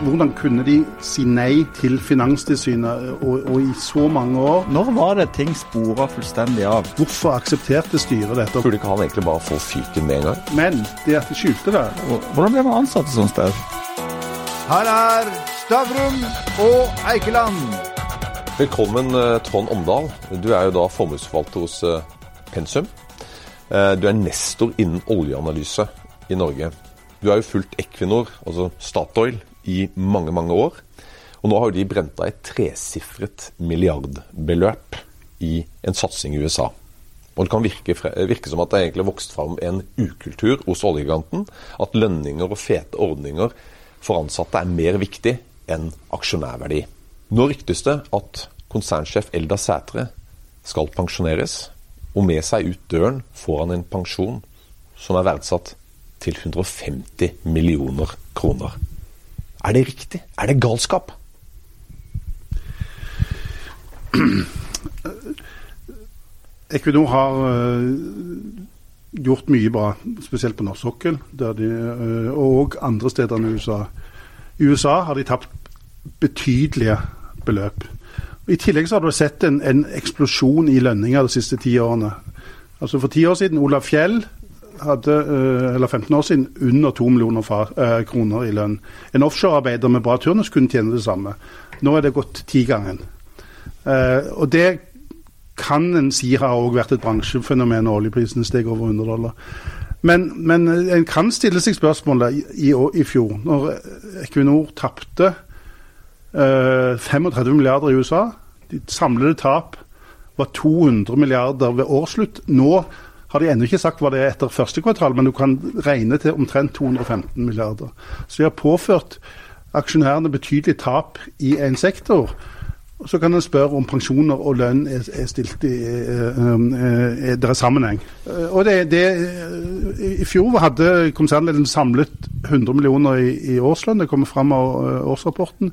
Hvordan kunne de si nei til Finanstilsynet og, og i så mange år? Når var det ting spora fullstendig av? Hvorfor aksepterte styret dette? Burde ikke han egentlig bare få fyken med en gang? Men det at de skjulte det Hvordan ble man ansatt et sånt sted? Her er Stavrum og Eikeland. Velkommen, eh, Trond Omdal. Du er jo da formuesforvalter hos eh, Pensum. Eh, Du er nestor innen oljeanalyse i Norge. Du har jo fulgt Equinor, altså Statoil, i mange, mange år. Og nå har de brent av et tresifret milliardbeløp i en satsing i USA. Og det kan virke, virke som at det egentlig har vokst fram en ukultur hos oljegiganten. At lønninger og fete ordninger for ansatte er mer viktig enn aksjonærverdi. Nå ryktes det at konsernsjef Elda Sætre skal pensjoneres, og med seg ut døren får han en pensjon som er verdsatt til 150 millioner kroner. Er det riktig? Er det galskap? Equinor har øh, gjort mye bra, spesielt på norsk sokkel øh, og andre steder enn USA. I USA har de tapt betydelige beløp. I tillegg så har du sett en, en eksplosjon i lønninger de siste ti årene. Altså For ti år siden, Olav Fjell hadde, øh, eller 15 år siden, under to millioner fra, øh, kroner i lønn. En offshorearbeider med bra turnus kunne tjene det samme. Nå er det gått tigangen. Uh, og det kan en si har også vært et bransjefenomen når oljeprisen steg over 100 dollar. Men, men en kan stille seg spørsmålet i, i, i fjor, når Equinor tapte eh, 35 milliarder i USA. De samlede tap var 200 milliarder ved årsslutt. Nå har de ennå ikke sagt hva det er etter første kvartal, men du kan regne til omtrent 215 milliarder. Så de har påført aksjonærene betydelig tap i en sektor. Så kan en spørre om pensjoner og lønn er, er stilt i eh, eh, er det er sammenheng. Eh, Og det, det, eh, I fjor hadde konsernledelsen samlet 100 millioner i, i årslønn. Det kommer fram av eh, årsrapporten.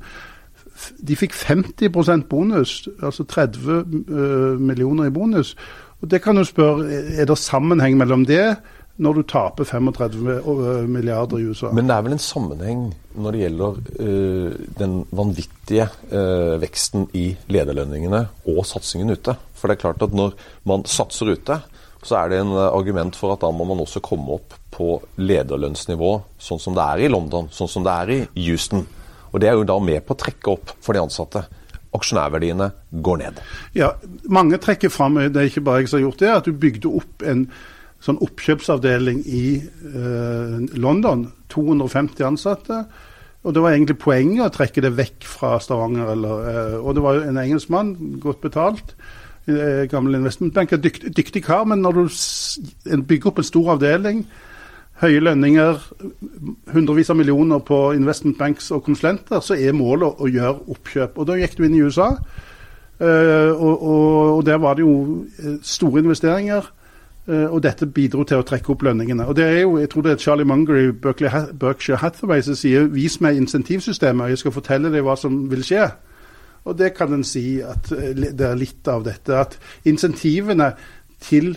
De fikk 50% bonus, altså 30 eh, millioner i bonus. Og Det kan du spørre, Er det sammenheng mellom det når du taper 35 milliarder i USA? Men det er vel en sammenheng når det gjelder uh, den vanvittige uh, veksten i lederlønningene og satsingen ute. For det er klart at når man satser ute, så er det en argument for at da må man også komme opp på lederlønnsnivå, sånn som det er i London, sånn som det er i Houston. Og det er jo da med på å trekke opp for de ansatte. Aksjonærverdiene går ned. Ja, mange trekker fram, det er ikke bare jeg som har gjort det, at du bygde opp en sånn oppkjøpsavdeling i eh, London. 250 ansatte. Og det var egentlig poenget å trekke det vekk fra Stavanger. Eller, eh, og det var jo en engelskmann, godt betalt. Eh, gammel investmentbanker. Dykt, dyktig kar, men når du bygger opp en stor avdeling, høye lønninger, hundrevis av millioner på investment banks og konsulenter, så er målet å gjøre oppkjøp. Og da gikk du inn i USA. Eh, og, og, og der var det jo eh, store investeringer. eh, og dette bidro til å trekke opp lønningene. Og det er jo, jeg tror det er Charlie Munger i Berkshire Hathaway som sier 'vis meg insentivsystemet, og jeg skal fortelle deg hva som vil skje'. Og det kan en si at det er litt av dette. At insentivene til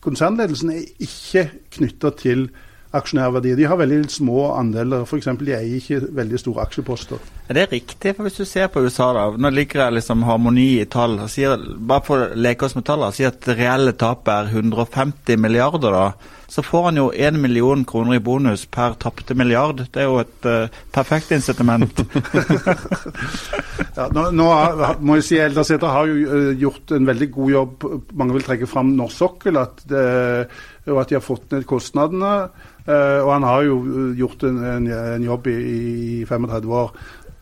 konsernledelsen er ikke knytta til aksjonærverdier. De har veldig små andeler. F.eks. de eier ikke veldig store aksjeposter. Er det riktig? For Hvis du ser på USA, da, nå ligger det liksom harmoni i tall. Sier, bare for å leke oss med tallene, sier at det reelle tapet er 150 milliarder. da, Så får han jo 1 million kroner i bonus per tapte milliard. Det er jo et uh, perfekt incitament. Ja, nå, nå må jeg si Eldasæter har jo eh, gjort en veldig god jobb. Mange vil trekke fram norsk sokkel, at, det, og at de har fått ned kostnadene. Eh, og han har jo eh, gjort en, en, en jobb i, i 35 år.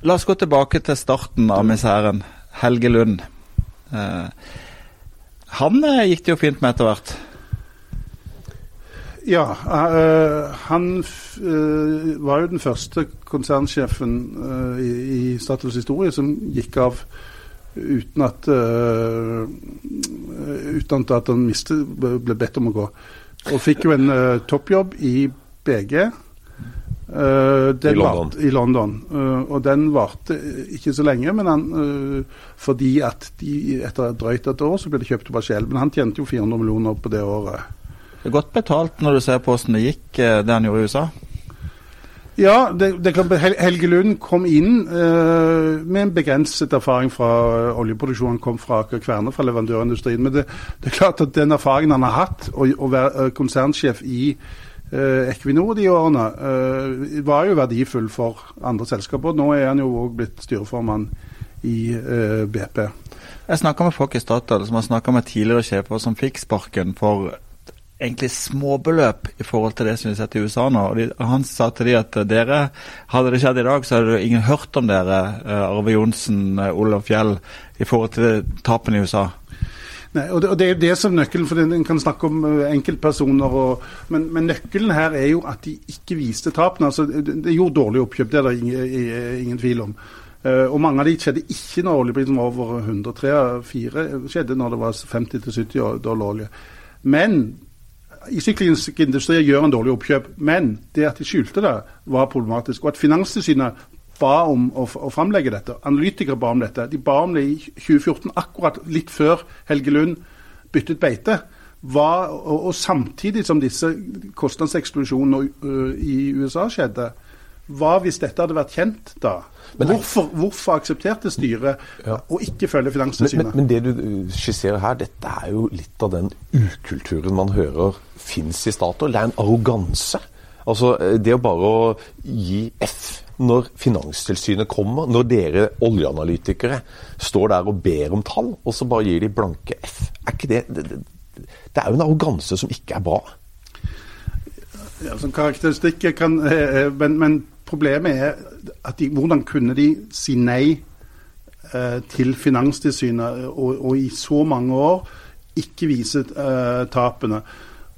La oss gå tilbake til starten av miseren. Helge Lund. Eh, han eh, gikk det jo fint med etter hvert. Ja, eh, han eh, var jo den første konsernsjefen eh, i, i Statoils historie som gikk av uten at uten at han miste, ble bedt om å gå. Og fikk jo en toppjobb i BG. Eh, den I London. Var, I London. Uh, og den varte ikke så lenge, men han, uh, fordi at de, etter drøyt et år så ble det kjøpt opp av Shell. Men han tjente jo 400 millioner på det året. Det er godt betalt når du ser på hvordan det gikk, eh, det han gjorde i USA. Ja, det, det kan, Helge Lund kom inn uh, med en begrenset erfaring fra uh, oljeproduksjon. Han kom fra Aker Kværner, fra leverandørindustrien. Men det, det, er klart at den erfaringen han har hatt, å være uh, konsernsjef i Equinor de årene, var jo verdifull for andre selskaper. Nå er han jo òg blitt styreformann i BP. Jeg snakka med folk i Statoil som har snakka med tidligere sjefer som fikk sparken for egentlig småbeløp i forhold til det som vi har sett i USA nå. De, han sa til de at dere, hadde det skjedd i dag, så hadde ingen hørt om dere, uh, Arve Johnsen, uh, Olav Fjell, i forhold til tapene i USA. Nei, og det, og det, er det som nøkkelen, for En kan snakke om uh, enkeltpersoner, og, men, men, nøkkelen her er jo at de ikke viste tapene. altså Det, gjorde dårlig oppkjøp, det er det ingen, ingen tvil om. Uh, og Mange av de skjedde ikke når oljeprisen var over 103-4, skjedde når det var 50-70 dollar olje. Men i syklisk industri gjør en dårlig oppkjøp, men det at de skjulte det, var problematisk. Og at Finanstilsynet ba om å, å framlegge dette. Analytikere ba om dette. De ba om det i 2014, akkurat litt før Helge Lund byttet beite. Var, og, og, samtidig som disse kostnadseksplosjonene uh, i USA skjedde, hva hvis dette hadde vært kjent da? Men, hvorfor, hvorfor, aksepterte styret ja. å ikke følge Finanstilsynet? Men, men, det du skisserer her, dette er jo litt av den ukulturen man hører fins i Statoil. Det er en arroganse. Altså, Det å bare gi F når Finanstilsynet kommer, når dere oljeanalytikere står der og ber om tall, og så bare gir de blanke F. Er ikke det, det, det, det er jo en arroganse som ikke er bra. Ja, som karakteristikk kan eh, eh, men, men Problemet er at de, hvordan kunne de si nei eh, til Finanstilsynet og, og, i så mange år ikke vise eh, tapene.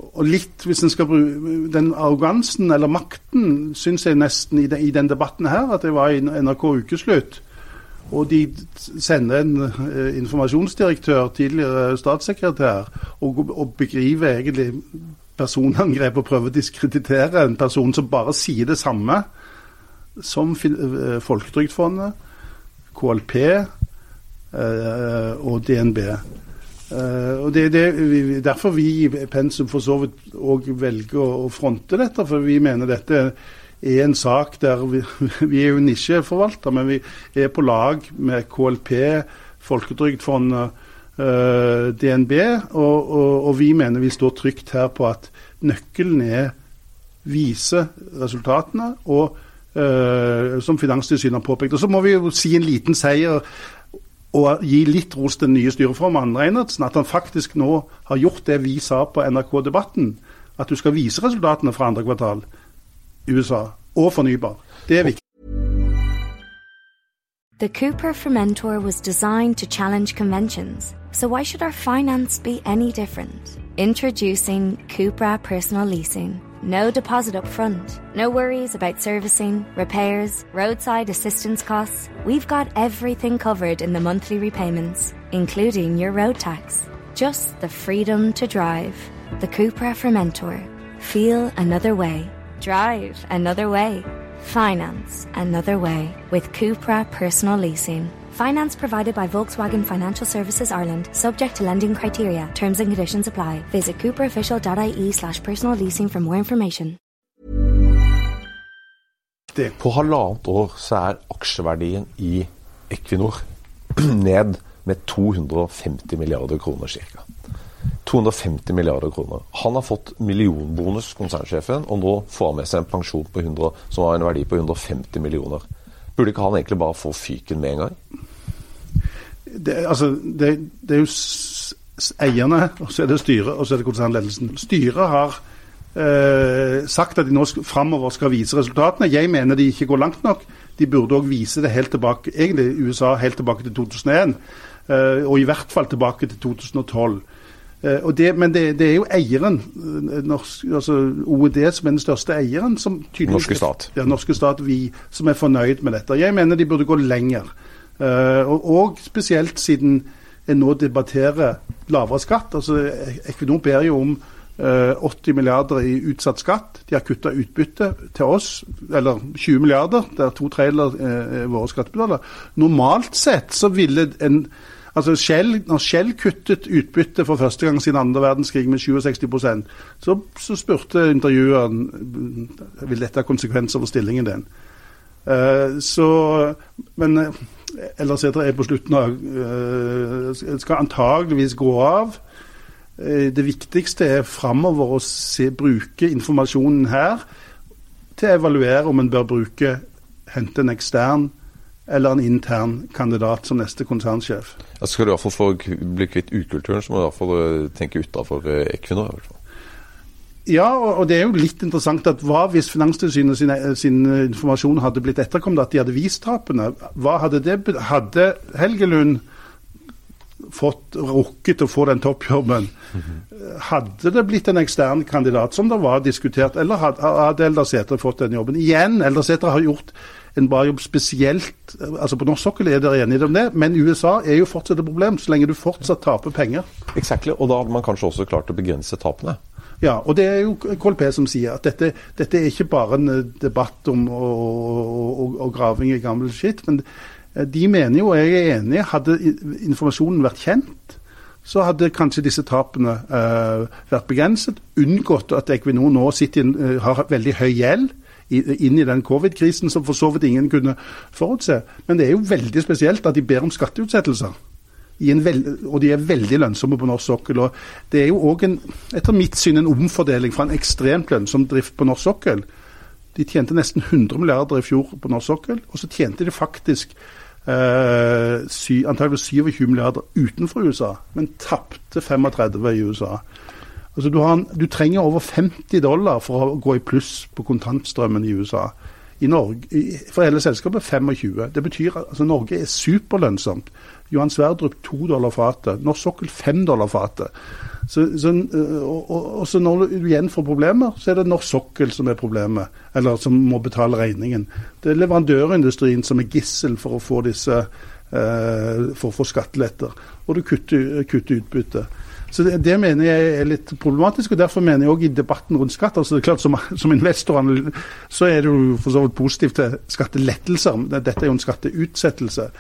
Og litt, hvis en skal bruke Den arrogansen eller makten syns jeg nesten i, de, i den debatten her at det var i NRK Ukeslutt. Og de sender en eh, informasjonsdirektør, tidligere statssekretær, og, og begriver egentlig personangrep og prøver å diskreditere en person som bare sier det samme som eh, Folketrygdfondet, KLP eh, og DNB. Uh, og Det er derfor vi i Pensum for så vidt òg velger å, fronte dette. For vi mener dette er en sak der vi, vi er jo nisjeforvalter, men vi er på lag med KLP, Folketrygdfondet, uh, DNB. Og, og, og, vi mener vi står trygt her på at nøkkelen er vise resultatene. og uh, som Finanstilsynet har påpekt. Og Så må vi jo si en liten seier og gi litt ros til den nye styreformannen Reinertsen. At han faktisk nå har gjort det vi sa på NRK Debatten. At du skal vise resultatene fra andre kvartal i USA, og fornybar. Det er viktig. The Cooper Fermentor was designed to challenge conventions. So why should our finance be any different? Introducing Cupra Personal Leasing. No deposit up front. No worries about servicing, repairs, roadside assistance costs. We've got everything covered in the monthly repayments, including your road tax. Just the freedom to drive. The Cupra Fermentor. Feel another way. Drive another way. Finance another way with Cupra Personal Leasing. Finance provided by Volkswagen Financial Services Ireland, subject to lending criteria. Terms and conditions apply. Visit cooperofficial.ie slash personal leasing for more information. På halvannet år så er aksjeverdien i Equinor ned med 250 milliarder kroner ca. 250 milliarder kroner. Han har fått millionbonus, konsernsjefen, og nå får han med seg en pensjon på 100, som har en verdi på 150 millioner. Burde ikke han egentlig bare få fyken med en gang? Det, altså, det, det er jo eierne, og så er det styret, og så er det konsernledelsen. Styret har eh, sagt at de nå framover skal vise resultatene. Jeg mener de ikke går langt nok. De burde òg vise det helt tilbake, egentlig USA helt tilbake til 2001, eh, og i hvert fall tilbake til 2012. Uh, det, men det, det, er jo eieren, eh, norsk, altså OED som er den største eieren som Norske stat. Ja, norske stat, vi som er fornøyd med dette. Jeg mener de burde gå lenger. Uh, og, og, spesielt siden en nå debatterer lavere skatt. altså Equinor ber jo om uh, 80 milliarder i utsatt skatt. De har kutta utbytte til oss, eller 20 milliarder, der to tredjedeler er våre skattebetalere. Normalt sett så ville en Altså Shell, Når Shell kuttet utbyttet for første gang siden andre verdenskrig med 67% så, så spurte intervjueren vil dette ha konsekvenser for stillingen din. Uh, så, men ellers etter er på slutten av uh, skal antageligvis gå av. Uh, det viktigste er framover å se, bruke informasjonen her til å evaluere om en bør bruke hente en ekstern eller en intern kandidat som neste konsernsjef. Ja, skal du iallfall få bli kvitt ukulturen, så må du iallfall tenke utafor Equinor. i hvert fall. Ja, og det er jo litt interessant at hva hvis Finanstilsynet sin, sin, informasjon hadde blitt etterkommet, at de hadde vist tapene? Hva hadde det Hadde Helgelund fått rukket å få den toppjobben, hadde det blitt en ekstern kandidat, som det var diskutert, eller hadde Eldar Sætre fått den jobben? Igjen, Eldar Sætre har gjort en bra jobb spesielt altså På norsk sokkel er dere enige om det, men USA er jo fortsatt et problem, så lenge du fortsatt taper penger. Exactly, og da hadde man kanskje også klart å begrense tapene? Ja, og det er jo KLP som sier at dette, dette er ikke bare en eh, debatt om og, graving i gammel skitt. Men eh, de mener jo, og jeg er enig, hadde informasjonen vært kjent, så hadde kanskje disse tapene uh, vært begrenset. Unngått at Equinor nå sitter, uh, har veldig høy gjeld inn i den covid-krisen som for så vidt ingen kunne forutse. Men det er jo veldig spesielt at de ber om skatteutsettelser og de er veldig lønnsomme på norsk sokkel. og Det er jo òg etter mitt syn en omfordeling fra en ekstremt lønnsom drift på norsk sokkel. De tjente nesten 100 milliarder i fjor på norsk sokkel, og så tjente de faktisk eh, sy, antakelig 27 milliarder utenfor USA, men tapte 35 i USA. Altså du, en, du, trenger over 50 dollar for å gå i pluss på kontantstrømmen i USA. I Norge, for hele selskapet 25. Det betyr at altså, Norge er superlønnsomt. Johan Sverdrup 2 dollar fatet. Norsk sokkel 5 dollar fatet. Så, så, og, og, og, så når du igjen får problemer, så er det norsk sokkel som er problemet. Eller som må betale regningen. Det er leverandørindustrien som er gissel for å få disse eh, for å få skatteletter. Og du kutter, kutter utbytte. Så det, det, mener jeg er litt problematisk. og Derfor mener jeg òg i debatten rundt skatt altså det er klart Som, som investor så er du for så vidt positiv til skattelettelser. Dette er jo en skatteutsettelse.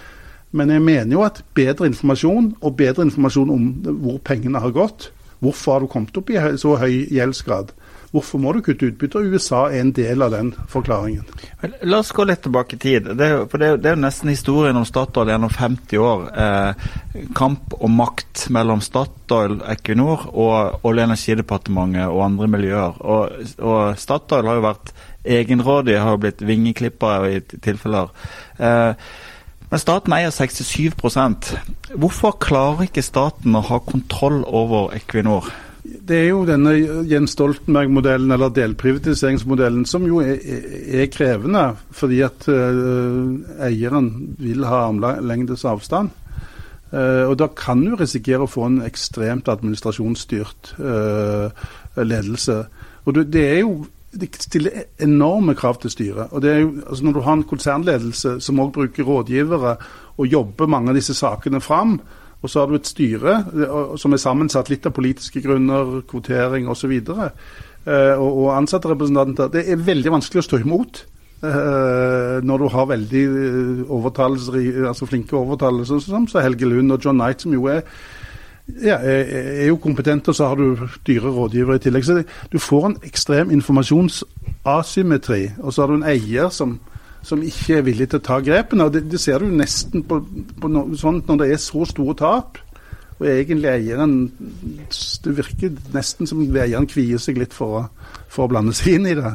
Men jeg mener jo at bedre informasjon, og bedre informasjon om hvor pengene har gått Hvorfor har du kommet opp i så høy gjeldsgrad? Hvorfor må du kutte utbytte? USA er en del av den forklaringen. La oss gå litt tilbake i tid. Det er, jo, det er, det er jo nesten historien om Statoil gjennom 50 år. Eh, kamp om makt mellom Statoil, Equinor og Olje- og energidepartementet og andre miljøer. Og, og Statoil har jo vært egenrådige, har jo blitt vingeklippa i tilfeller. Eh, men staten eier 67 Hvorfor klarer ikke staten å ha kontroll over Equinor? Det er jo denne Jens Stoltenberg-modellen, eller delprivatiseringsmodellen, som jo er, er krevende. Fordi at uh, eieren vil ha armlengdes avstand. Uh, og da kan du risikere å få en ekstremt administrasjonsstyrt uh, ledelse. Og det, det er jo det stiller enorme krav til styret. Og det er jo, altså Når du har en konsernledelse som også bruker rådgivere og jobber mange av disse sakene fram, og så har du et styre som er sammensatt litt av politiske grunner, kvotering osv., og, eh, og, og ansatte representanter, det er veldig vanskelig å stå imot. Uh, når du har veldig overtalelser, altså flinke overtalelser, som Helge Lund og John Knight, som jo er ja, er jo kompetent, og så har du dyre rådgivere i tillegg. Så du får en ekstrem informasjonsasymmetri. Og så har du en eier som, som ikke er villig til å ta grepene. og Det, det ser du nesten på, på no, sånt når det er så store tap. Og egentlig eieren Det virker nesten som eieren kvier seg litt for å, for å blande seg inn i det.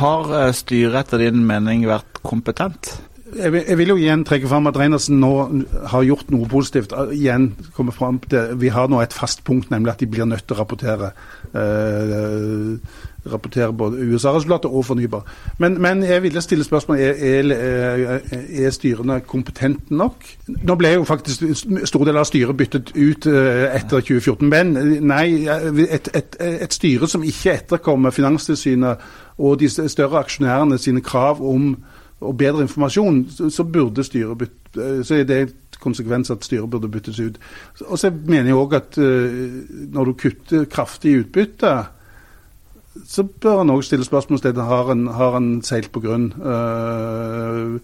Har eh, styret etter din mening vært kompetent? Jeg vil, jeg vil, jo igjen trekke fram at Reinersen nå har gjort noe positivt. Igjen kommer frem til, Vi har nå et fast punkt, nemlig at de blir nødt til å rapportere. Eh, rapportere både USA-resultater og fornybar. Men, men, jeg ville stille spørsmål er, er, er styrene kompetente nok. Nå ble jo faktisk stor del av styret byttet ut eh, etter 2014. Men nei, et, et, et styre som ikke etterkommer Finanstilsynet og de større aksjonærene sine krav om og bedre informasjon, så, burde styret bytte, eh, så er det et konsekvens at styret burde byttes ut. Og så mener jeg òg at når du kutter kraftig i utbytte, så bør han òg stille spørsmål har en har en seilt på grunn. Uh,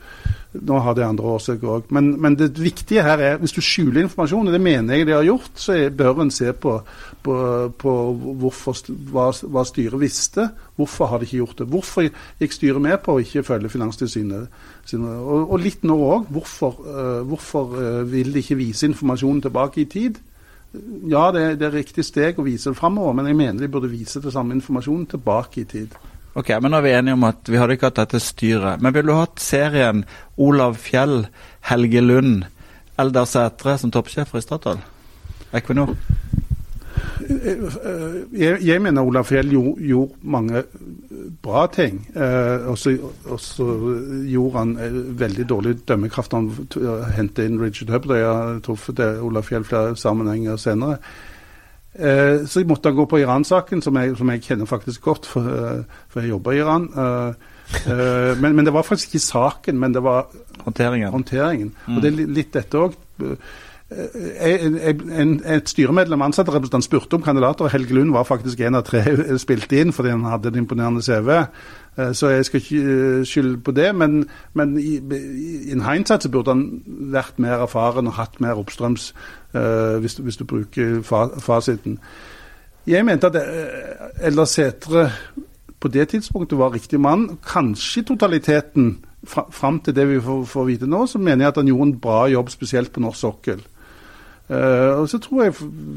nå har det andre årsaker òg. Men, men, det viktige her er hvis du skjuler informasjon, og det mener jeg de har gjort, så er, bør en se på, på, på hvorfor, hva, hva, styret visste. Hvorfor har de ikke gjort det? Hvorfor gikk styret med på å ikke følge Finanstilsynet? Og, og, litt nå òg. Hvorfor, uh, hvorfor uh, vil de ikke vise informasjonen tilbake i tid? Ja, det, det er riktig steg å vise det framover, men jeg mener de burde vise det samme informasjonen tilbake i tid. Ok, men Nå er vi enige om at vi hadde ikke hatt dette styret. Men ville du hatt serien Olav Fjell, Helge Lund, Eldar Sætre som toppsjefer i Statoil? Equinor? Jeg, jeg, mener Olav Fjell gjorde, gjorde mange bra ting. Eh, og så gjorde han eh, veldig dårlig dømmekraft. Han hentet inn Richard Hubble. Jeg har truffet Olav Fjell flere sammenhenger senere. Eh, så jeg måtte gå på Iran-saken, som, som, jeg kjenner faktisk godt, for, for jeg jobber i Iran. Men, men, det var faktisk ikke saken, men det var håndteringen. håndteringen. Mm. Og det er litt dette òg. Et styremedlem ansatterepresentant spurte om kandidater, og Helge Lund var faktisk en av tre spilte inn fordi han hadde en imponerende CV. Så jeg skal ikke skylde på det, men, men i, in hindsight så burde han vært mer erfaren og hatt mer oppstrøms uh, hvis, hvis, du bruker fa fasiten. Jeg mente at Eldar Sætre på det tidspunktet var riktig mann. Kanskje totaliteten fra, fram til det vi får, får, vite nå, så mener jeg at han gjorde en bra jobb, spesielt på norsk sokkel. Uh, og så tror jeg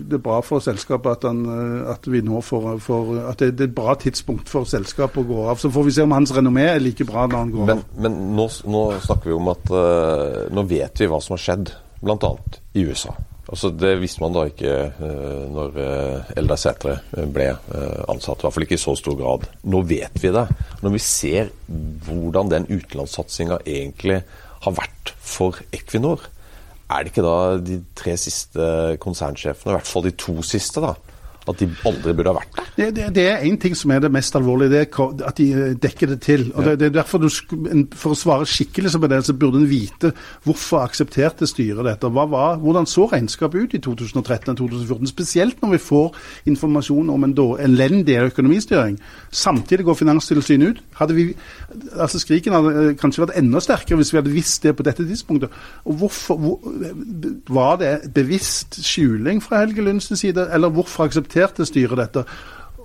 det er bra for selskapet at, han, at vi nå får, får, at det, det, er et bra tidspunkt for selskapet å gå av. Så får vi se om hans renommé er like bra når han går men, av. Men nå, nå, snakker vi om at uh, nå vet vi hva som har skjedd, bl.a. i USA. Altså, det visste man da ikke uh, når uh, Eldar Sætre ble ansatt. I hvert fall ikke i så stor grad. Nå vet vi det. Når vi ser hvordan den utenlandssatsinga egentlig har vært for Equinor, er det ikke da de tre siste konsernsjefene, i hvert fall de to siste, da, at de aldri burde ha vært der? Det, det, det er én ting som er det mest alvorlige, det er at de eh, dekker det til. og ja. det, det, er derfor du, For å svare skikkelig på det, så burde en vite hvorfor aksepterte styret dette. Var, hvordan så regnskapet ut i 2013 og 2014? Spesielt når vi får informasjon om en elendig økonomistyring. Samtidig går Finanstilsynet ut. Hadde vi, altså Skriken hadde eh, kanskje vært enda sterkere hvis vi hadde visst det på dette tidspunktet. Og hvorfor, hvor, Var det bevisst skjuling fra Helge Lunds side, eller hvorfor aksepterte styret dette.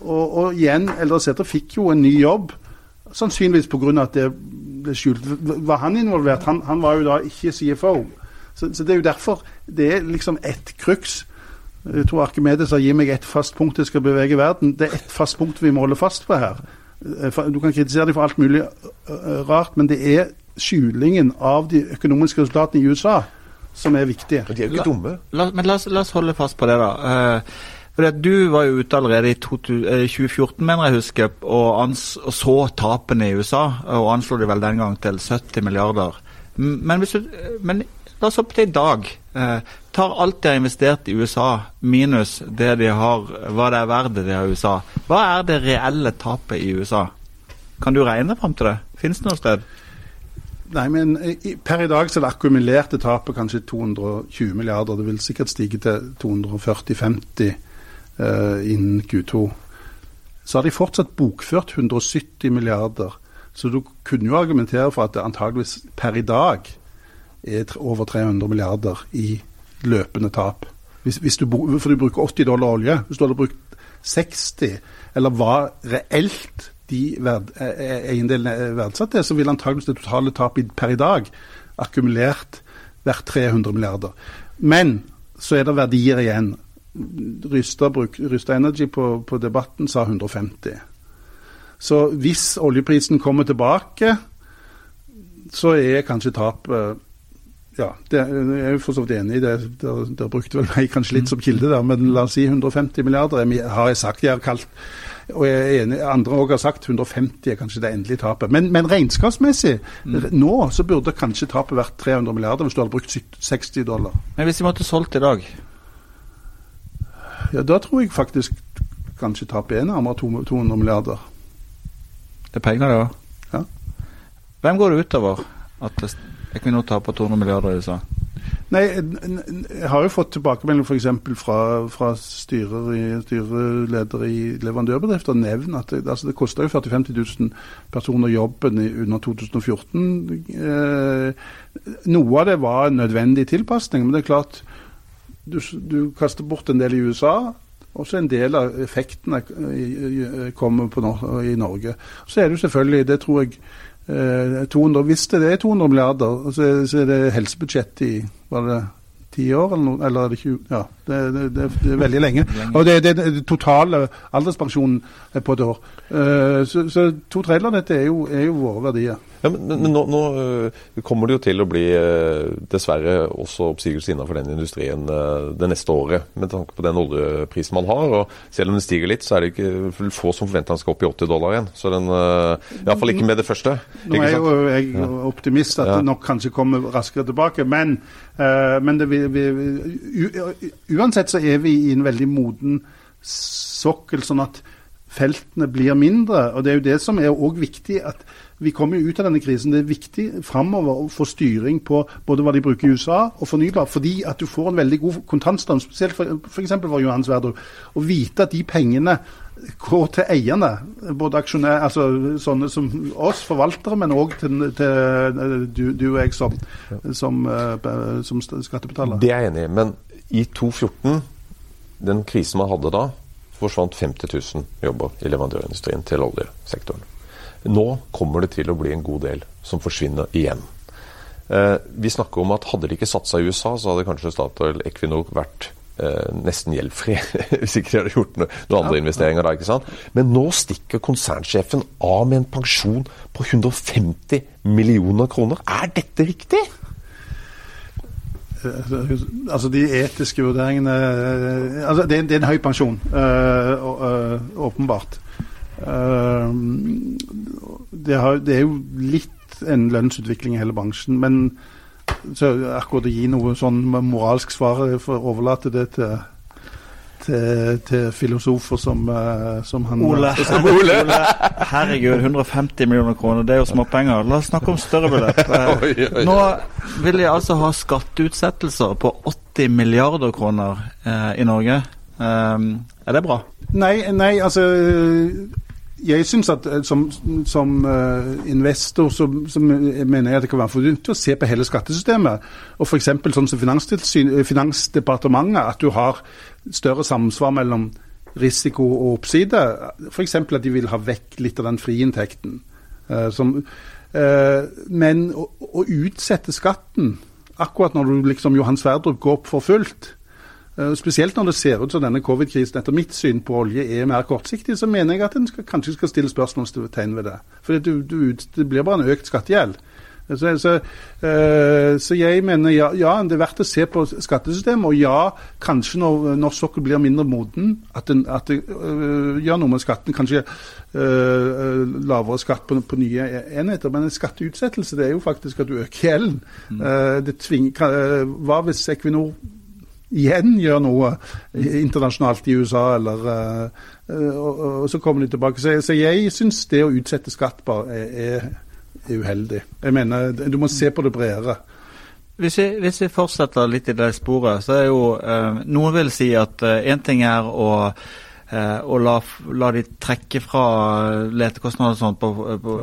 Og, og igjen, Eldre Sæter fikk jo en ny jobb, sannsynligvis pga. at det ble skjult. Var han involvert? Han, han, var jo da ikke CFO. Så, så, det er jo derfor det er liksom ett crux. Jeg tror Arkimedes har gitt meg ett fast punkt jeg skal bevege verden. Det er ett fast punkt vi må holde fast på her. Du kan kritisere dem for alt mulig rart, men det er skjulingen av de økonomiske resultatene i USA som er viktige. De er jo ikke dumme. La, men la oss, la oss, holde fast på det, da. Fordi at Du var jo ute allerede i 2014, eh, mener jeg husker, og, og så tapene i USA. Og anslo det vel den gang til 70 milliarder. Men, hvis du, men la oss hoppe til i dag. Eh, tar alt de har investert i USA minus det de har, hva det er verdt de har i USA. Hva er det reelle tapet i USA? Kan du regne fram til det? Finnes det noe sted? Nei, men Per i dag så er det akkumulerte tapet kanskje 220 milliarder. Det vil sikkert stige til 240-50 uh, innen Q2. Så har de fortsatt bokført 170 milliarder. Så du kunne jo argumentere for at det antageligvis per i dag er over 300 milliarder i løpende tap. Hvis, hvis du, for du bruker 80 dollar olje. Hvis du hadde brukt 60, eller hva reelt de verd, e, e, eiendelene er verdsatt til, så ville antageligvis det totale tapet per i dag akkumulert vært 300 milliarder. Men så er det verdier igjen. Rysta, Energy på, på, debatten sa 150. Så hvis oljeprisen kommer tilbake, så er kanskje tapet ja, det, jeg er jo for så vidt enig i det. Dere brukte vel meg kanskje litt som kilde der, men la oss si 150 milliarder har jeg sagt. Jeg har kalt, og jeg er enig, andre òg har sagt 150 er kanskje det endelige tapet. Men, men regnskapsmessig, mm. nå så burde kanskje tapet vært 300 milliarder hvis du hadde brukt 60 dollar. Men hvis de måtte solgt i dag? Ja, Da tror jeg faktisk kanskje tapet er nærmere 200 milliarder. Det er penger, det òg. Ja. Hvem går det utover at Equinor taper 200 milliarder i USA? Nei, Jeg har jo fått tilbakemelding f.eks. Fra, fra styrer i, styreledere i leverandørbedrifter nevn at det, altså det kosta jo 40 000-50 000 personer jobben i, under 2014. Eh, noe av det var en nødvendig tilpasning, men det er klart du, du kaster bort en del i USA. Også en del av effektene kommer på, i Norge. Så er det jo selvfølgelig, det tror jeg 200, eh, Hvis det er 200 milliarder, så, er det helsebudsjettet i var det ti år, eller, eller er det 20? Ja, det, det, det, det er veldig lenge. Og det, det, det totale alderspensjonen er på et år. Uh, så, så to tredjedeler av dette er jo, er jo våre verdier. Ja, men, men nå, nå, eh, kommer det jo til å bli eh, dessverre også oppsigelse innenfor den industrien det neste året, med tanke på den oljeprisen man har. og Selv om den stiger litt, så er det ikke få som forventer den skal opp i 80 dollar igjen. Så den, Iallfall ikke med det første. Nå er jo jeg optimist at ja. det nok kanskje kommer raskere tilbake, men, uh, men det, vi, vi, uansett så er vi i en veldig moden sokkel, sånn at feltene blir mindre. og Det er jo det som er òg viktig. at vi kommer ut av denne krisen. Det er viktig framover å få styring på både hva de bruker i USA og fornybar, fordi at du får en veldig god kontantstrøm, spesielt f.eks. For, for Johan Sverdrup. Å vite at de pengene går til eierne, både aksjonærer, altså sånne som oss forvaltere, men òg til, til, du, du og jeg som, som, uh, som skattebetaler. Det er jeg enig i. Men i 2014, den krisen man hadde da, forsvant 50 000 jobber i leverandørindustrien til oljesektoren. Nå kommer det til å bli en god del som forsvinner igjen. Eh, vi snakker om at hadde de ikke satsa i USA, så hadde kanskje Statoil Equinor vært eh, nesten gjeldfri hvis ikke de hadde gjort noen noe andre investeringer da. ikke sant? Men nå stikker konsernsjefen av med en pensjon på 150 millioner kroner. Er dette riktig? Altså De etiske vurderingene eh, altså det, er, det er en høy pensjon, øh, øh, åpenbart. Det, har, det, er jo litt en lønnsutvikling i hele bransjen. Men så akkurat å gi noe sånn moralsk svar, for å overlate det til, til, til filosofer som, uh, som han Ole. Som Ole. Herregud, 150 millioner kroner, det er jo småpenger. La oss snakke om større beløp. Nå vil de altså ha skatteutsettelser på 80 milliarder kroner uh, i Norge. er det bra? Nei, nei altså jeg syns at eh, som, som uh, investor så, så, mener jeg at det kan være fornuftig å se på hele skattesystemet. Og f.eks. sånn som eh, Finansdepartementet, at du har større samsvar mellom risiko og oppside. F.eks. at de vil ha vekk litt av den friinntekten. Som, uh, men å, utsette skatten akkurat når du liksom Johan Sverdrup går opp for fullt, Eh, spesielt når det ser ut som denne covid-krisen etter mitt syn på olje er mer kortsiktig, så mener jeg at en kanskje skal stille spørsmålstegn ved det. For det, det blir bare en økt skattegjeld. Så, så, uh, så, jeg mener ja, ja, det er verdt å se på skattesystemet. Og ja, kanskje når norsk sokkel blir mindre moden, at, den, uh, gjør noe med skatten. Kanskje uh, lavere skatt på, på, nye enheter. Men en skatteutsettelse det er jo faktisk at du øker gjelden. Mm. hva hvis Equinor igjen gjør noe internasjonalt i USA, eller uh, og, og, så kommer de tilbake. Så, så jeg syns det å utsette skatt bare er, er, uheldig. Jeg mener, du må se på det bredere. Hvis vi, hvis vi fortsetter litt i det sporet, så er jo eh, Noen vil si at én eh, ting er å Eh, la, la, de trekke fra letekostnader og sånt på, på,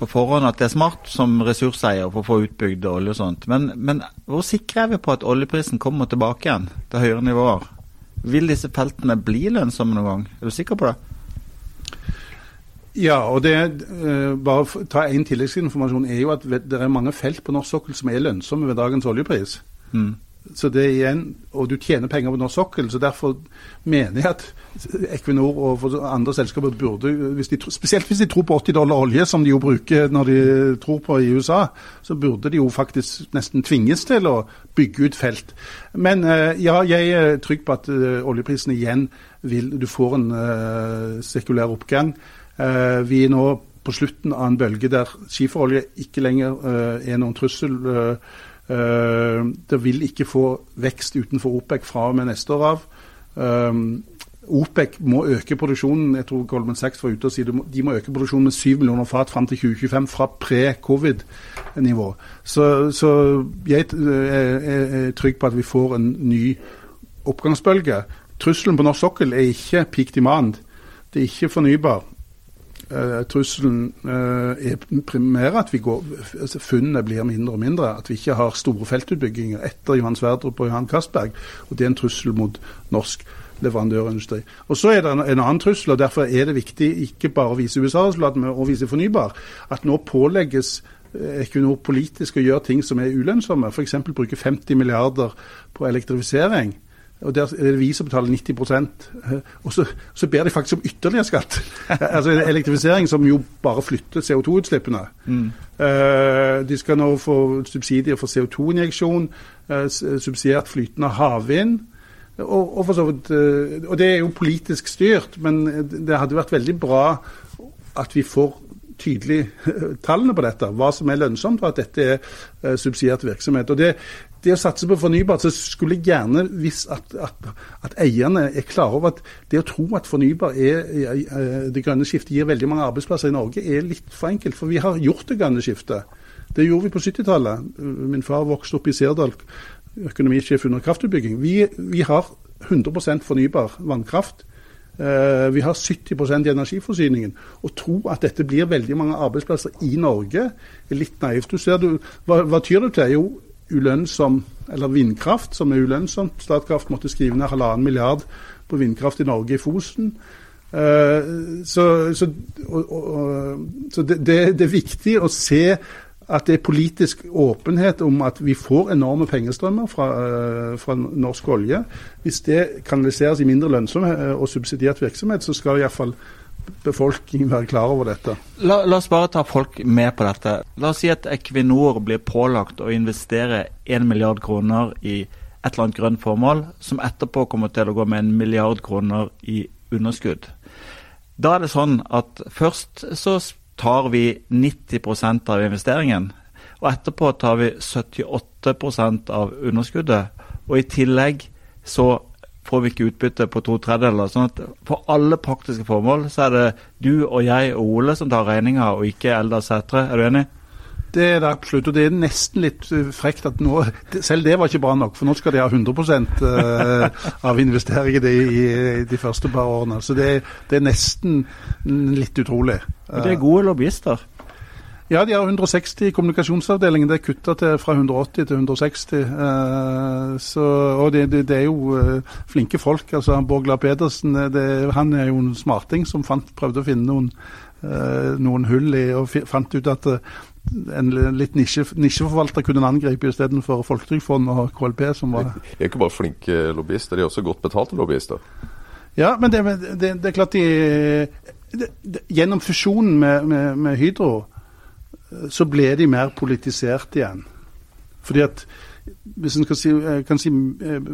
på, forhånd, at det er smart som ressurseier for å få utbygd olje og sånt. Men, men hvor sikre er vi på at oljeprisen kommer tilbake igjen til høyere nivåer? Vil disse feltene bli lønnsomme noen gang? Er du sikker på det? Ja, og det uh, bare for, ta en tilleggsinformasjon er jo at det er mange felt på norsk sokkel som er lønnsomme ved dagens oljepris. Mm. Så det er igjen, Og du tjener penger på norsk sokkel, så derfor mener jeg at Equinor og andre selskaper burde, hvis de, spesielt hvis de tror på 80 dollar olje, som de jo bruker når de tror på i USA, så burde de jo faktisk nesten tvinges til å bygge ut felt. Men eh, ja, jeg er trygg på at eh, oljeprisen igjen vil Du får en sekulær oppgang. Uh, vi er nå på slutten av en bølge der skiferolje ikke lenger uh, er noen trussel. Det vil ikke få vekst utenfor OPEC fra og med neste år av. OPEC må øke produksjonen jeg tror Goldman Sachs var ute og sier de må øke produksjonen med 7 millioner fat fram til 2025 fra pre-covid-nivå. Så, så, jeg er trygg på at vi får en ny oppgangsbølge. Trusselen på norsk sokkel er ikke peak demand. Det er ikke fornybar. Uh, trusselen uh, er primært at vi går, altså funnene blir mindre og mindre. At vi ikke har store feltutbygginger etter Johan Sverdrup og Johan Castberg. Og det er en trussel mot norsk leverandørindustri. Og Så er det en, en, annen trussel, og derfor er det viktig ikke bare å vise USA-resultat, men å vise fornybar. At nå pålegges eh, Equinor politisk å gjøre ting som er ulønnsomme. F.eks. bruke 50 milliarder på elektrifisering. Og Der er det vi som betaler 90 eh, Og så, så ber de faktisk om ytterligere skatt. altså Elektrifisering som jo bare flytter CO2-utslippene. Mm. Uh, de skal nå få subsidier for CO2-injeksjon, uh, subsidiert flytende havvind. Og, og, vidt, og, det er jo politisk styrt, men det hadde vært veldig bra at vi får tydelig tallene på dette. Hva som er lønnsomt, og at dette er subsidiert virksomhet. Og det, det å satse på fornybart, så skulle jeg gjerne visst at, at, at, eierne er klare over at det å tro at fornybar er, det grønne skiftet gir veldig mange arbeidsplasser i Norge, er litt for enkelt. For vi har gjort det grønne skiftet. Det gjorde vi på 70-tallet. Min far vokste opp i Sirdal, økonomisjef under kraftutbygging. Vi, vi har 100% fornybar vannkraft. Uh, vi har 70 i energiforsyningen. Å tro at dette blir veldig mange arbeidsplasser i Norge, er litt naivt. Du ser, du, hva, hva tyr det til? Jo, ulønnsom, eller vindkraft, som er ulønnsomt. Statkraft måtte skrive ned halvannen milliard på vindkraft i Norge, i Fosen. Uh, så, så, og, og, så det, det, er viktig å se at det er politisk åpenhet om at vi får enorme pengestrømmer fra, uh, fra norsk olje. Hvis det kanaliseres i mindre lønnsom uh, og subsidiert virksomhet, så skal iallfall befolkningen være klar over dette. La, la, oss bare ta folk med på dette. La oss si at Equinor blir pålagt å investere 1 milliard kroner i et eller annet grønt formål, som etterpå kommer til å gå med en milliard kroner i underskudd. Da er det sånn at først så tar vi 90% av investeringen, og etterpå tar vi 78% av underskuddet. Og i tillegg så får utbyttet på to tredjedeler. sånn at For alle praktiske formål så er det du og jeg og Ole som tar regninga, og ikke Eldar Sætre. Er du enig? Det er det absolutt. Og det er nesten litt eh, frekt at nå Selv det var ikke bra nok, for nå skal de ha 100 eh, av investeringene i, de første par årene. Så det, det er nesten litt utrolig. Men det er gode lobbyister? Ja, de har 160 i kommunikasjonsavdelingen. Det er kutta fra 180 til 160. Eh, så, og det, det, det, er jo eh, flinke folk. altså Borgla Pedersen eh, det, han er jo en smarting som fant, prøvde å finne noen, eh, noen hull i, og fant ut at eh, en litt nisje, nisjeforvalter kunne en angripe istedenfor Folketrygdfondet og KLP. som var... De er ikke bare flinke lobbyister, de er også godt betalte lobbyister. Ja, men det, det, det er klart de Gjennom fusjonen med, med, med Hydro så ble de mer politisert igjen. Fordi at hvis en si, kan si,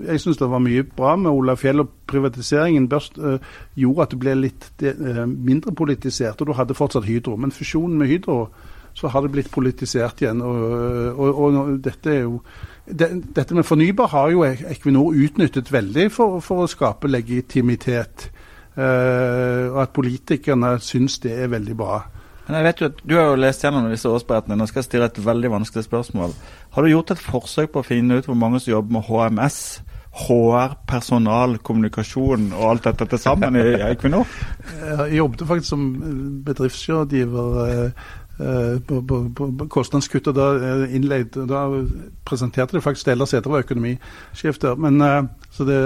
Jeg syns det var mye bra med Ola Fjell, og privatiseringen børst, øh, gjorde at det ble litt de, øh, mindre politisert. Og du hadde fortsatt Hydro. Men fusjonen med Hydro, så har det blitt politisert igjen. Og, og, og dette er jo det, Dette med fornybar har jo Equinor utnyttet veldig for, for å skape legitimitet. Øh, og at politikerne syns det er veldig bra. Men jeg vet jo at Du har jo lest gjennom disse årsberetningene Nå skal stille et veldig vanskelig spørsmål. Har du gjort et forsøk på å finne ut hvor mange som jobber med HMS? HR, personal, kommunikasjon og alt dette til sammen i Equinor? Jeg jobbet faktisk som bedriftsrådgiver eh, eh, på, på, på kostnadskutt, og da eh, innleid, da presenterte de faktisk deler seter var økonomisjef der. Men, så det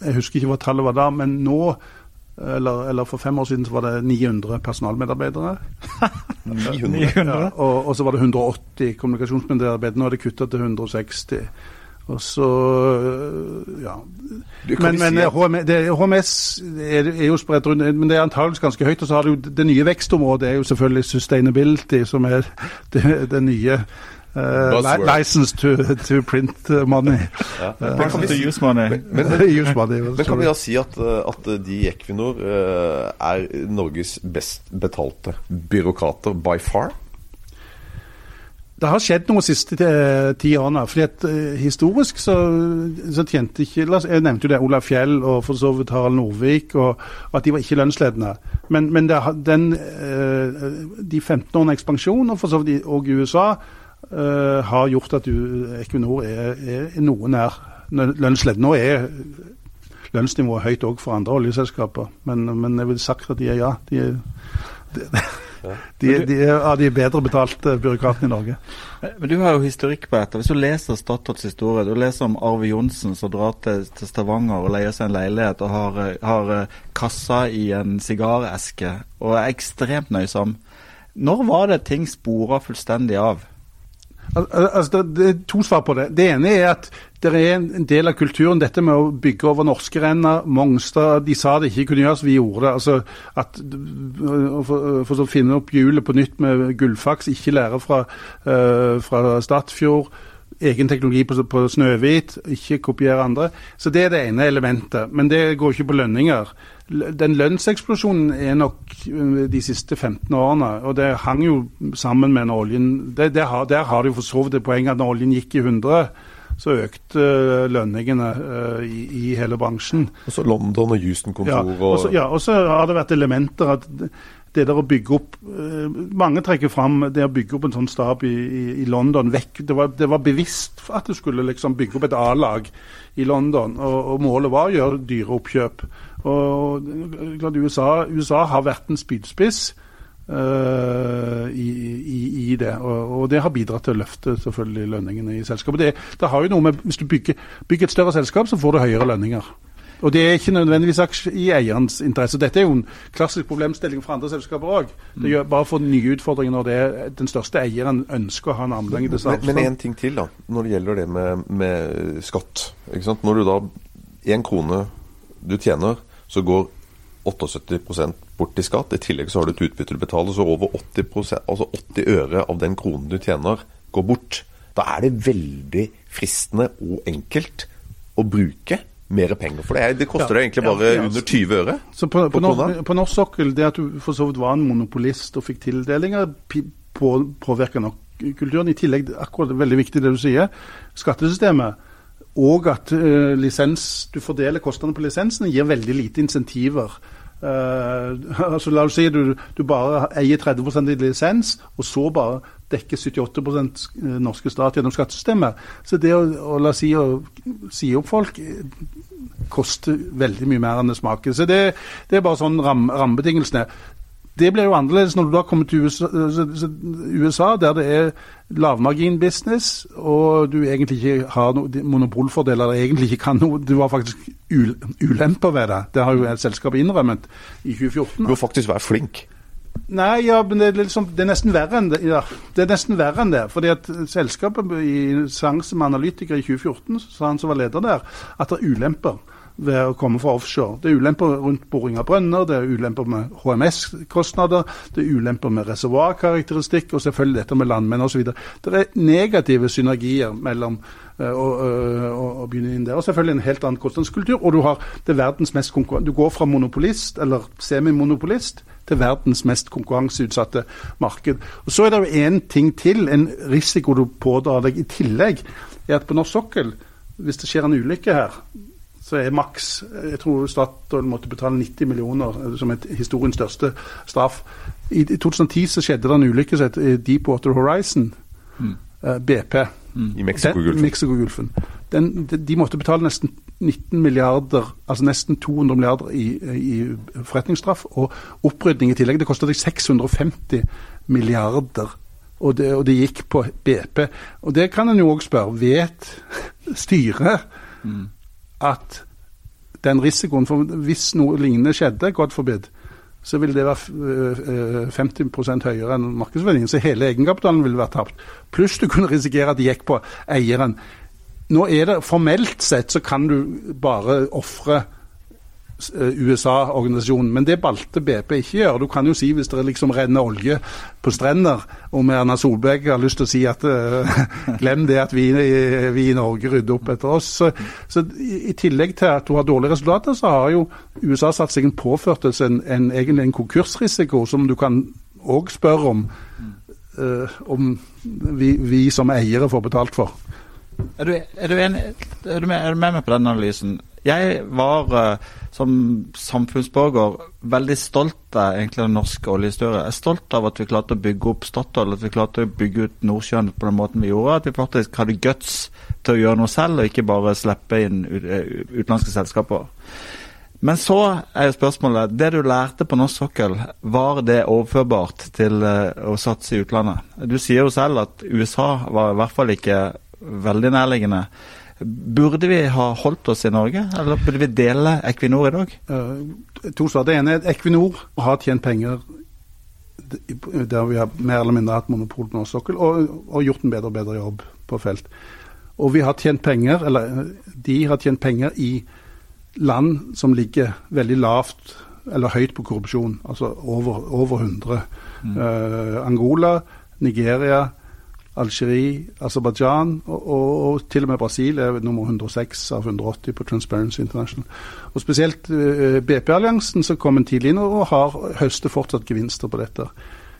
Jeg husker ikke hva tallet var da, men nå eller, eller, for fem år siden så var det 900 personalmedarbeidere. 900? Ja, og, og, så var det 180 kommunikasjonsmedarbeidere. Nå er det kutta til 160. Og så ja. Men, men si HMS, det, HMS er, er, jo spredt rundt, men det er antageligvis ganske høyt. Og så har du det nye vekstområdet er jo selvfølgelig sustainability, som er det, det nye. Uh, license to, to, print money. Ja. Uh, to use money. Men, men, use money men kan vi da si at, eh, at de i Equinor uh, er Norges best betalte byråkrater by far? Det har skjedd noe de siste ti årene. fordi at Historisk så, så tjente ikke Jeg nevnte jo det, Olav Fjell og for så vidt Harald Norvik, og, og at de var ikke lønnsledende. Men, men det, den, de 15 årene ekspansjon, og for så vidt òg i USA, eh, har gjort at Equinor er, er noe nær lønnsledd. Nå er lønnsnivået høyt òg for andre oljeselskaper, men, men jeg ville sagt at de er ja. De er, de, de, de er av de bedre betalte byråkratene i Norge. Men du har jo historikk på dette. Hvis du leser Statoils historie, du leser om Arve Johnsen som drar til, til Stavanger og leier seg en leilighet og har, eh, har eh, kassa i en sigareske og er ekstremt nøysom. Når var det ting spora fullstendig av? Al al altså, det, er to svar på det. Det ene er at det er en del av kulturen, dette med å bygge over norske renner. Mongstad de sa det ikke kunne gjøres, vi gjorde det. altså at øh, For, for å finne opp hjulet på nytt med gullfaks, ikke lære fra, uh, fra Statfjord. Egen teknologi på, på Snøhvit, ikke kopiere andre. Så Det er det ene elementet. Men det går ikke på lønninger. Den lønnseksplosjonen er nok øh, de siste 15 årene, og det hang jo sammen med når oljen det, det har, Der har de for så vidt det poeng at når oljen gikk i 100, så økte øh, lønningene uh, i, i hele bransjen. Og så London og Ja, Houston-kontor og så ja, og så har det vært elementer at det- det der å bygge opp uh, Mange trekker fram det å bygge opp en sånn stab i, i, i London vekk. Det var, det var bevisst at du skulle liksom bygge opp et A-lag i London, og, og målet var å gjøre dyre oppkjøp. Og og USA, USA har vært en spydspiss uh, i, i, i det, og, og det har bidratt til å løfte selvfølgelig lønningene i selskapet. Det, det har jo noe med, Hvis du bygger, bygger et større selskap, så får du høyere lønninger. Og det er ikke nødvendigvis i eierens interesse. Dette er jo en klassisk problemstilling for andre selskaper òg. Det gjør bare for nye utfordringer når det er den største eieren ønsker å ha en armlengdes avstand. men én ting til, da, når det gjelder det med, med skatt. Når du da én krone du tjener, så går 78% bort i skatt. I tillegg så har du et utbytte du betaler, så over 80%, altså 80 øre av den kronen du tjener, går bort. Da er det veldig fristende og enkelt å bruke mer penger. For det, det koster Ja, egentlig bare ja. under 20 øre. Så på, på, på nor på norsk sokkel, det at du for så vidt var en monopolist og fikk tildelinger, på, påvirker nok kulturen. I tillegg, akkurat veldig viktig det du sier, skattesystemet. Og at uh, lisens, du fordeler kostnadene på lisensene, gir veldig lite insentiver. Uh, altså La oss si du, du bare eier 30% i lisens, og så bare dekker 78% norske stat gjennom skattesystemet. Så det å, å la si, å si opp folk eh, koster veldig mye mer enn det smaker. Så det, det er bare sånn ram, rammebetingelsene. Det blir jo annerledes når du da kommer til USA, USA, der det er lavmarginbusiness, og du egentlig ikke har noen monopolfordeler, eller egentlig ikke kan noe Du har faktisk ulemper ved det. Det har jo et selskap innrømmet i 2014. Du må faktisk være flink. Nei, ja, men det er, liksom, det er nesten verre enn det. Ja, det er nesten verre enn det. fordi at selskapet i seanse med analytikere i 2014, så sa han som var leder der, at det er ulemper ved å komme fra offshore. Det er ulemper rundt boring av brønner, det er ulemper med HMS-kostnader, det er ulemper med reservoarkarakteristikk, og selvfølgelig dette med landmenn osv. Det er negative synergier mellom eh, å, å begynne inn der. Og selvfølgelig en helt annen kostnadskultur. Og du har det verdens mest konkurran- Du går fra monopolist, eller semimonopolist, til verdens mest konkurranseutsatte marked. Og Så er det jo én ting til, en risiko du pådrar deg i tillegg, er at på norsk sokkel, hvis det skjer en ulykke her, så er maks Jeg tror Statoil måtte betale 90 millioner eh, som et historiens største straff. I, I 2010 så skjedde det en ulykke som het eh, Deepwater Horizon, mm. BP. I Mexicogolfen. Den- de, de måtte betale nesten 19 milliarder, altså nesten 200 milliarder i, i forretningsstraff, og opprydning i tillegg. Det kostet deg 650 milliarder. Og det, og det gikk på BP. Og det kan en jo òg spørre. Vet styret at den risikoen for Hvis noe lignende skjedde, God forbid, så vil det være øh, øh, 50% høyere enn markedsverdien. Så hele egenkapitalen ville vært tapt. Pluss du kunne risikere at det gikk på eieren. Nå er det Formelt sett så kan du bare ofre eh, USA-organisasjonen, men det valgte BP ikke gjøre. Du kan jo si hvis det liksom renner olje på strender, om Erna Solberg har lyst til å si at eh, glem det at vi, vi i Norge rydder opp etter oss. Så, så i, i tillegg til at du har dårlige resultater, så har jo USA-satsingen påført oss en, en, egentlig en konkursrisiko som du kan òg spørre om uh, om vi, vi som eiere får betalt for. Er du, er du, enig, er du, med, er du med meg på den analysen? Jeg var uh, som samfunnsborger veldig stolt av egentlig den norske oljehistorie. Jeg er stolt av at vi klarte å bygge opp Statoil, at vi klarte å bygge ut Nordsjøen på den måten vi gjorde. At vi faktisk hadde guts til å gjøre noe selv, og ikke bare slippe inn utenlandske selskaper. Men så er jo spørsmålet Det du lærte på norsk sokkel, var det overførbart til uh, å satse i utlandet? Du sier jo selv at USA var i hvert fall ikke veldig nærliggende. Burde vi ha holdt oss i Norge, eller burde vi dele Equinor i dag? Uh, to svar. Det ene er at Equinor har tjent penger der vi har mer eller mindre hatt monopol på norsk sokkel, og, og, gjort en bedre og bedre jobb på felt. Og vi har tjent penger, eller de har tjent penger i land som ligger veldig lavt eller høyt på korrupsjon, altså over, over 100. Mm. Uh, Angola, Nigeria, Algerie, Aserbajdsjan og, og, og, til og med Brasil er nummer 106 av 180 på Transparency International. Og Spesielt eh, BP-alliansen som kom tidlig inn og har høster fortsatt gevinster på dette.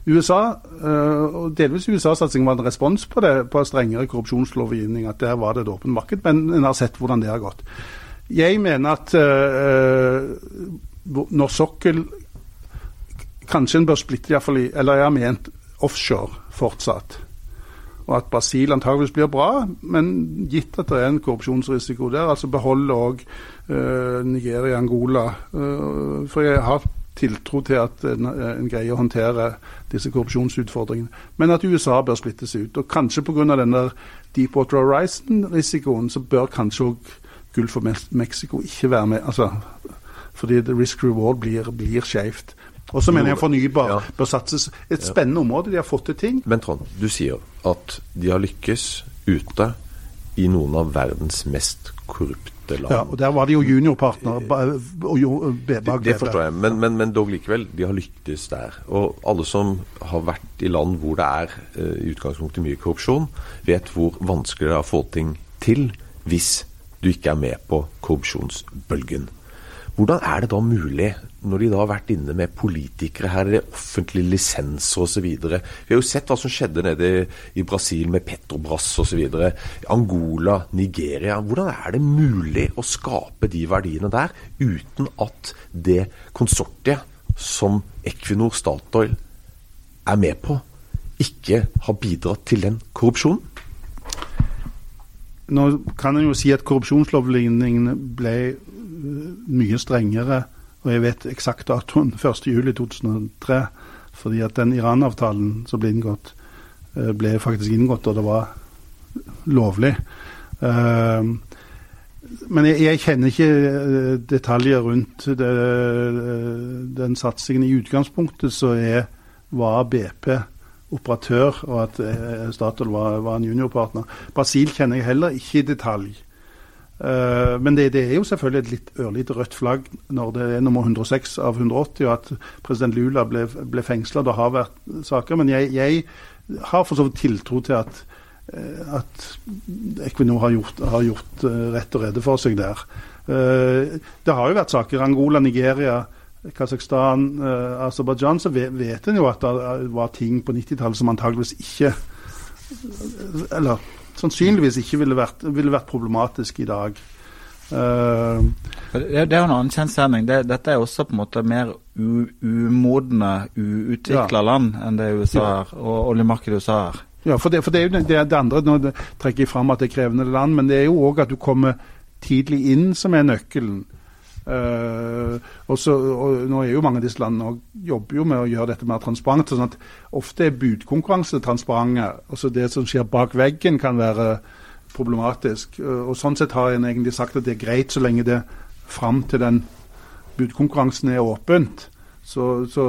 USA, uh, og delvis USA-satsingen var en respons på det, på strengere korrupsjonslovgivning. At der var det et åpent marked, men en har sett hvordan det har gått. Jeg mener at uh, når sokkel Kanskje en bør splitte, iallfall Eller jeg har ment offshore fortsatt og at Brasil antageligvis blir bra, men gitt at det er en korrupsjonsrisiko der, altså beholde òg uh, Nigeria, Angola. Uh, for jeg har tiltro til at en, en, greier å håndtere disse korrupsjonsutfordringene. Men at USA bør splittes ut. Og kanskje pga. denne Deepwater Horizon-risikoen, så bør kanskje òg Gulf of Mexico ikke være med. altså fordi risk reward blir, blir skjevt. Og så mener jeg fornybar ja. bør satses. Et spennende område. De har fått til ting. Men Trond, du sier at de har lykkes ute i noen av verdens mest korrupte land. Ja, og Der var de jo juniorpartner Det, det forstår jeg, men, men, men, dog likevel. De har lyktes der. Og alle som har vært i land hvor det er uh, i utgangspunktet mye korrupsjon, vet hvor vanskelig det er å få ting til hvis du ikke er med på korrupsjonsbølgen. Hvordan er det da mulig når de da har vært inne med politikere her, det er offentlige lisenser osv. Vi har jo sett hva som skjedde nede i Brasil med Petrobras osv. Angola, Nigeria. Hvordan er det mulig å skape de verdiene der uten at det konsortiet som Equinor Statoil er med på, ikke har bidratt til den korrupsjonen? Nå kan en jo si at korrupsjonslovgivningen ble mye strengere og jeg vet eksakt datoen 1.7.2003, fordi at den Iran-avtalen som ble inngått, eh, ble faktisk inngått og det var lovlig. Uh, men jeg, kjenner ikke eh, detaljer rundt det, den satsingen. I utgangspunktet så er, var BP operatør, og at Statoil var, var en juniorpartner. Brasil kjenner jeg heller ikke i detalj. Uh, men det, det, er jo selvfølgelig et litt ørlite rødt flagg når det er nummer 106 av 180, og at president Lula ble, ble fengsla. Det har vært saker. Men jeg, jeg har for så vidt tiltro til at, uh, at Equinor har gjort, har gjort uh, rett og rede for seg der. det har jo vært saker. Angola, Nigeria, Kasakhstan, Aserbajdsjan. Så vet en jo at det var ting på 90-tallet som antageligvis ikke Eller sannsynligvis ikke ville vært, ville vært problematisk i dag. Uh, det, det, er jo en annen kjensgjerning. Det, dette er også på en måte mer umodne, uutvikla ja. land enn det USA er, og oljemarkedet USA er. Ja, for det, for det er jo det, det andre. Nå trekker jeg fram at det er krevende land, men det er jo òg at du kommer tidlig inn som er nøkkelen. Uh, også, og Nå er jo mange av disse landene og jobber jo med å gjøre dette mer transparent. sånn at Ofte er budkonkurranse transparente. Også det som skjer bak veggen, kan være problematisk. Uh, og Sånn sett har en egentlig sagt at det er greit så lenge det fram til den budkonkurransen er åpent. Så, så,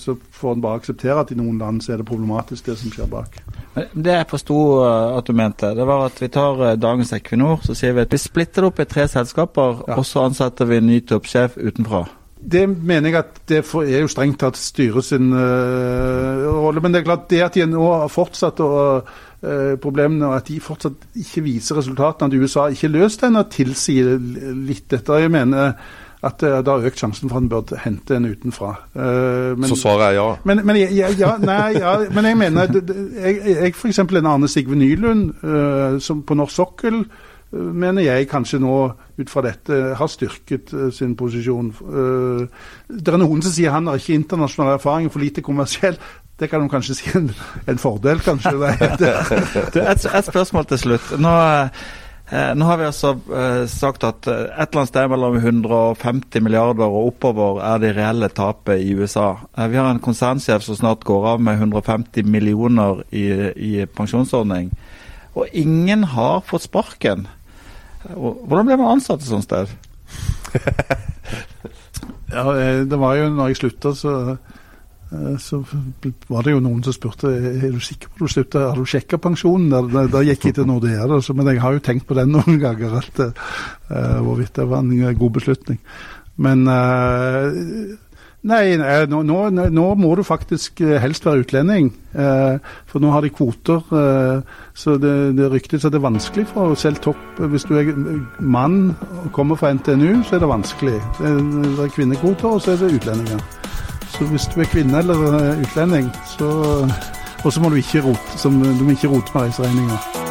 så får en bare akseptere at i noen land så er det problematisk, det som skjer bak. Det jeg forsto eh, at du mente, det var at vi tar eh, dagens Equinor så sier vi at vi splitter det opp i tre selskaper, ja. og så ansetter vi en ny toppsjef utenfra. Det mener jeg at det er jo strengt tatt styret sin uh, rolle. Men det er klart det at de nå har fortsatt å problemene, og at de fortsatt ikke viser resultatene, at USA ikke løst den, tilsier litt dette. Jeg mener at det, det har økt sjansen for at en bør hente en utenfra. Eh, men, Så svaret er ja. men, men, jeg- jeg- ja, nei, ja, men jeg mener det- det- jeg, jeg F.eks. en Arne Sigve Nylund eh, som på norsk sokkel eh, mener jeg kanskje nå ut fra dette har styrket uh, sin posisjon. Uh, det er noen som sier han har ikke internasjonal erfaring, for lite kommersiell. Det kan du kanskje si en, en fordel, kanskje. Det, det, Du, et, et spørsmål til slutt. Nå, eh, nå har vi altså eh, sagt at eh, et eller annet sted mellom 150 milliarder og oppover er det reelle tapet i USA. Eh, vi har en konsernsjef som snart går av med 150 millioner i, i pensjonsordning. Og ingen har fått sparken. Hvordan ble man ansatt et sånt sted? ja, eh, det var jo når jeg slutta, så, eh, så var det jo noen som spurte er du sikker på du slutter, Har du sjekka pensjonen? Da, da gikk jeg til Nordea, da, så, men jeg har jo tenkt på den noen ganger, at uh, hvorvidt det var en god beslutning. Men uh, Nei, nei, nå, nå, nå må du faktisk eh, helst være utlending. Uh, for nå har de kvoter. Eh, så det, det ryktes at det er vanskelig for selv topp Hvis du er mann og kommer fra NTNU, så er det vanskelig. Det er, det er kvinnekvoter, og så er det utlendinger. Så hvis du er kvinne eller eh, utlending, så Og så må du ikke rote, med reiseregninger.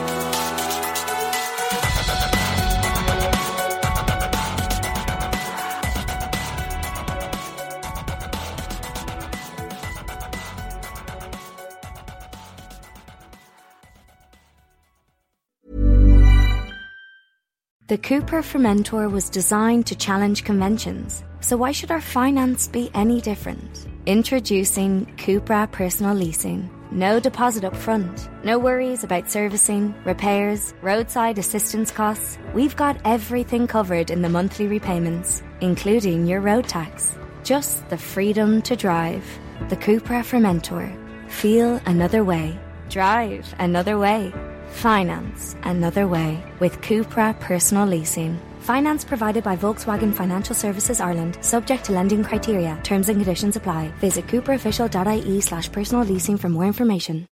The Cooper Fermentor was designed to challenge conventions, so why should our finance be any different? Introducing Cupra Personal Leasing. No deposit up front, no worries about servicing, repairs, roadside assistance costs. We've got everything covered in the monthly repayments, including your road tax. Just the freedom to drive. The Cupra Fermentor. Feel another way. Drive another way. Finance another way with Cupra Personal Leasing. Finance provided by Volkswagen Financial Services Ireland, subject to lending criteria. Terms and conditions apply. Visit cooperofficial.ie slash personal leasing for more information.